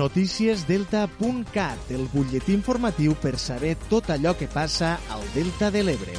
Noticiesdelta.cat, el butlletí informatiu per saber tot allò que passa al Delta de l'Ebre.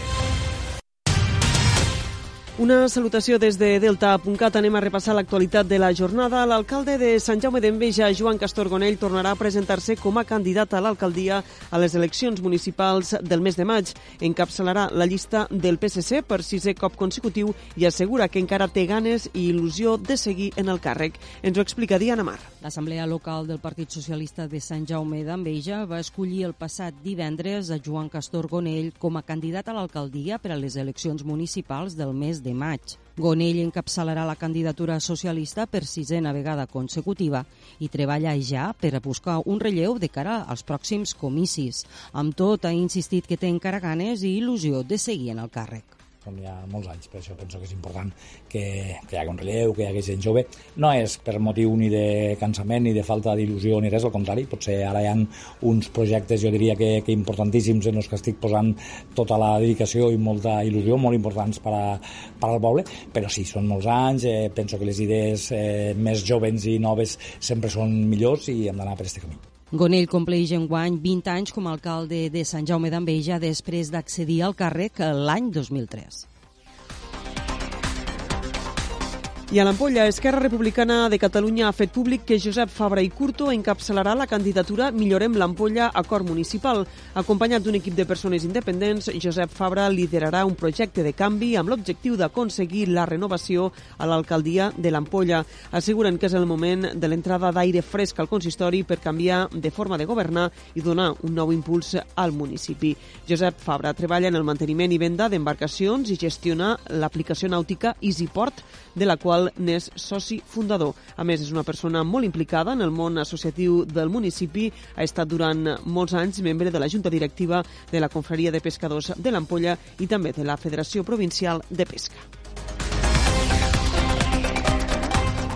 Una salutació des de Delta.cat. Anem a repassar l'actualitat de la jornada. L'alcalde de Sant Jaume d'Enveja, Joan Castorgonell, tornarà a presentar-se com a candidat a l'alcaldia a les eleccions municipals del mes de maig. Encapçalarà la llista del PSC per sisè cop consecutiu i assegura que encara té ganes i il·lusió de seguir en el càrrec. Ens ho explica Diana Mar. L'Assemblea Local del Partit Socialista de Sant Jaume d'Enveja va escollir el passat divendres a Joan Castorgonell com a candidat a l'alcaldia per a les eleccions municipals del mes de maig. Gonell encapçalarà la candidatura socialista per sisena vegada consecutiva i treballa ja per a buscar un relleu de cara als pròxims comicis. Amb tot, ha insistit que té encara ganes i il·lusió de seguir en el càrrec com ha molts anys, per això penso que és important que, que hi hagi un relleu, que hi hagi gent jove. No és per motiu ni de cansament ni de falta d'il·lusió ni res, al contrari, potser ara hi ha uns projectes, jo diria que, que importantíssims en els que estic posant tota la dedicació i molta il·lusió, molt importants per, a, per al poble, però sí, són molts anys, eh, penso que les idees eh, més jovens i noves sempre són millors i hem d'anar per aquest camí. Gonell compleix en guany 20 anys com a alcalde de Sant Jaume d'Enveja després d'accedir al càrrec l'any 2003. I a l'Ampolla, Esquerra Republicana de Catalunya ha fet públic que Josep Fabra i Curto encapçalarà la candidatura Millorem l'Ampolla Acord Municipal. Acompanyat d'un equip de persones independents, Josep Fabra liderarà un projecte de canvi amb l'objectiu d'aconseguir la renovació a l'alcaldia de l'Ampolla. Asseguren que és el moment de l'entrada d'aire fresc al consistori per canviar de forma de governar i donar un nou impuls al municipi. Josep Fabra treballa en el manteniment i venda d'embarcacions i gestiona l'aplicació nàutica EasyPort, de la qual qual n'és soci fundador. A més, és una persona molt implicada en el món associatiu del municipi. Ha estat durant molts anys membre de la Junta Directiva de la Confraria de Pescadors de l'Ampolla i també de la Federació Provincial de Pesca.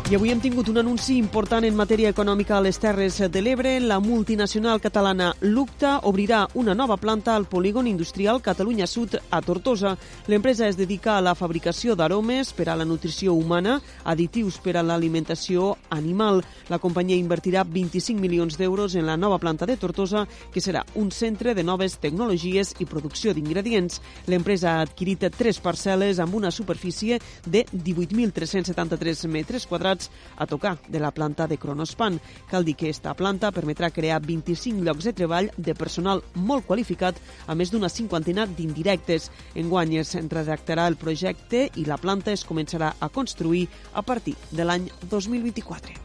I avui hem tingut un anunci important en matèria econòmica a les Terres de l'Ebre. La multinacional catalana Lucta obrirà una nova planta al polígon industrial Catalunya Sud a Tortosa. L'empresa es dedica a la fabricació d'aromes per a la nutrició humana, additius per a l'alimentació animal. La companyia invertirà 25 milions d'euros en la nova planta de Tortosa, que serà un centre de noves tecnologies i producció d'ingredients. L'empresa ha adquirit tres parcel·les amb una superfície de 18.373 metres quadrats quadrats a tocar de la planta de Cronospan. Cal dir que aquesta planta permetrà crear 25 llocs de treball de personal molt qualificat, a més d'una cinquantena d'indirectes. Enguany es redactarà el projecte i la planta es començarà a construir a partir de l'any 2024.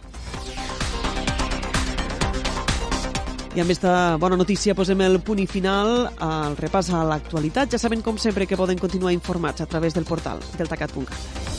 I amb aquesta bona notícia posem el punt i final al repàs a l'actualitat. Ja saben, com sempre, que poden continuar informats a través del portal deltacat.cat.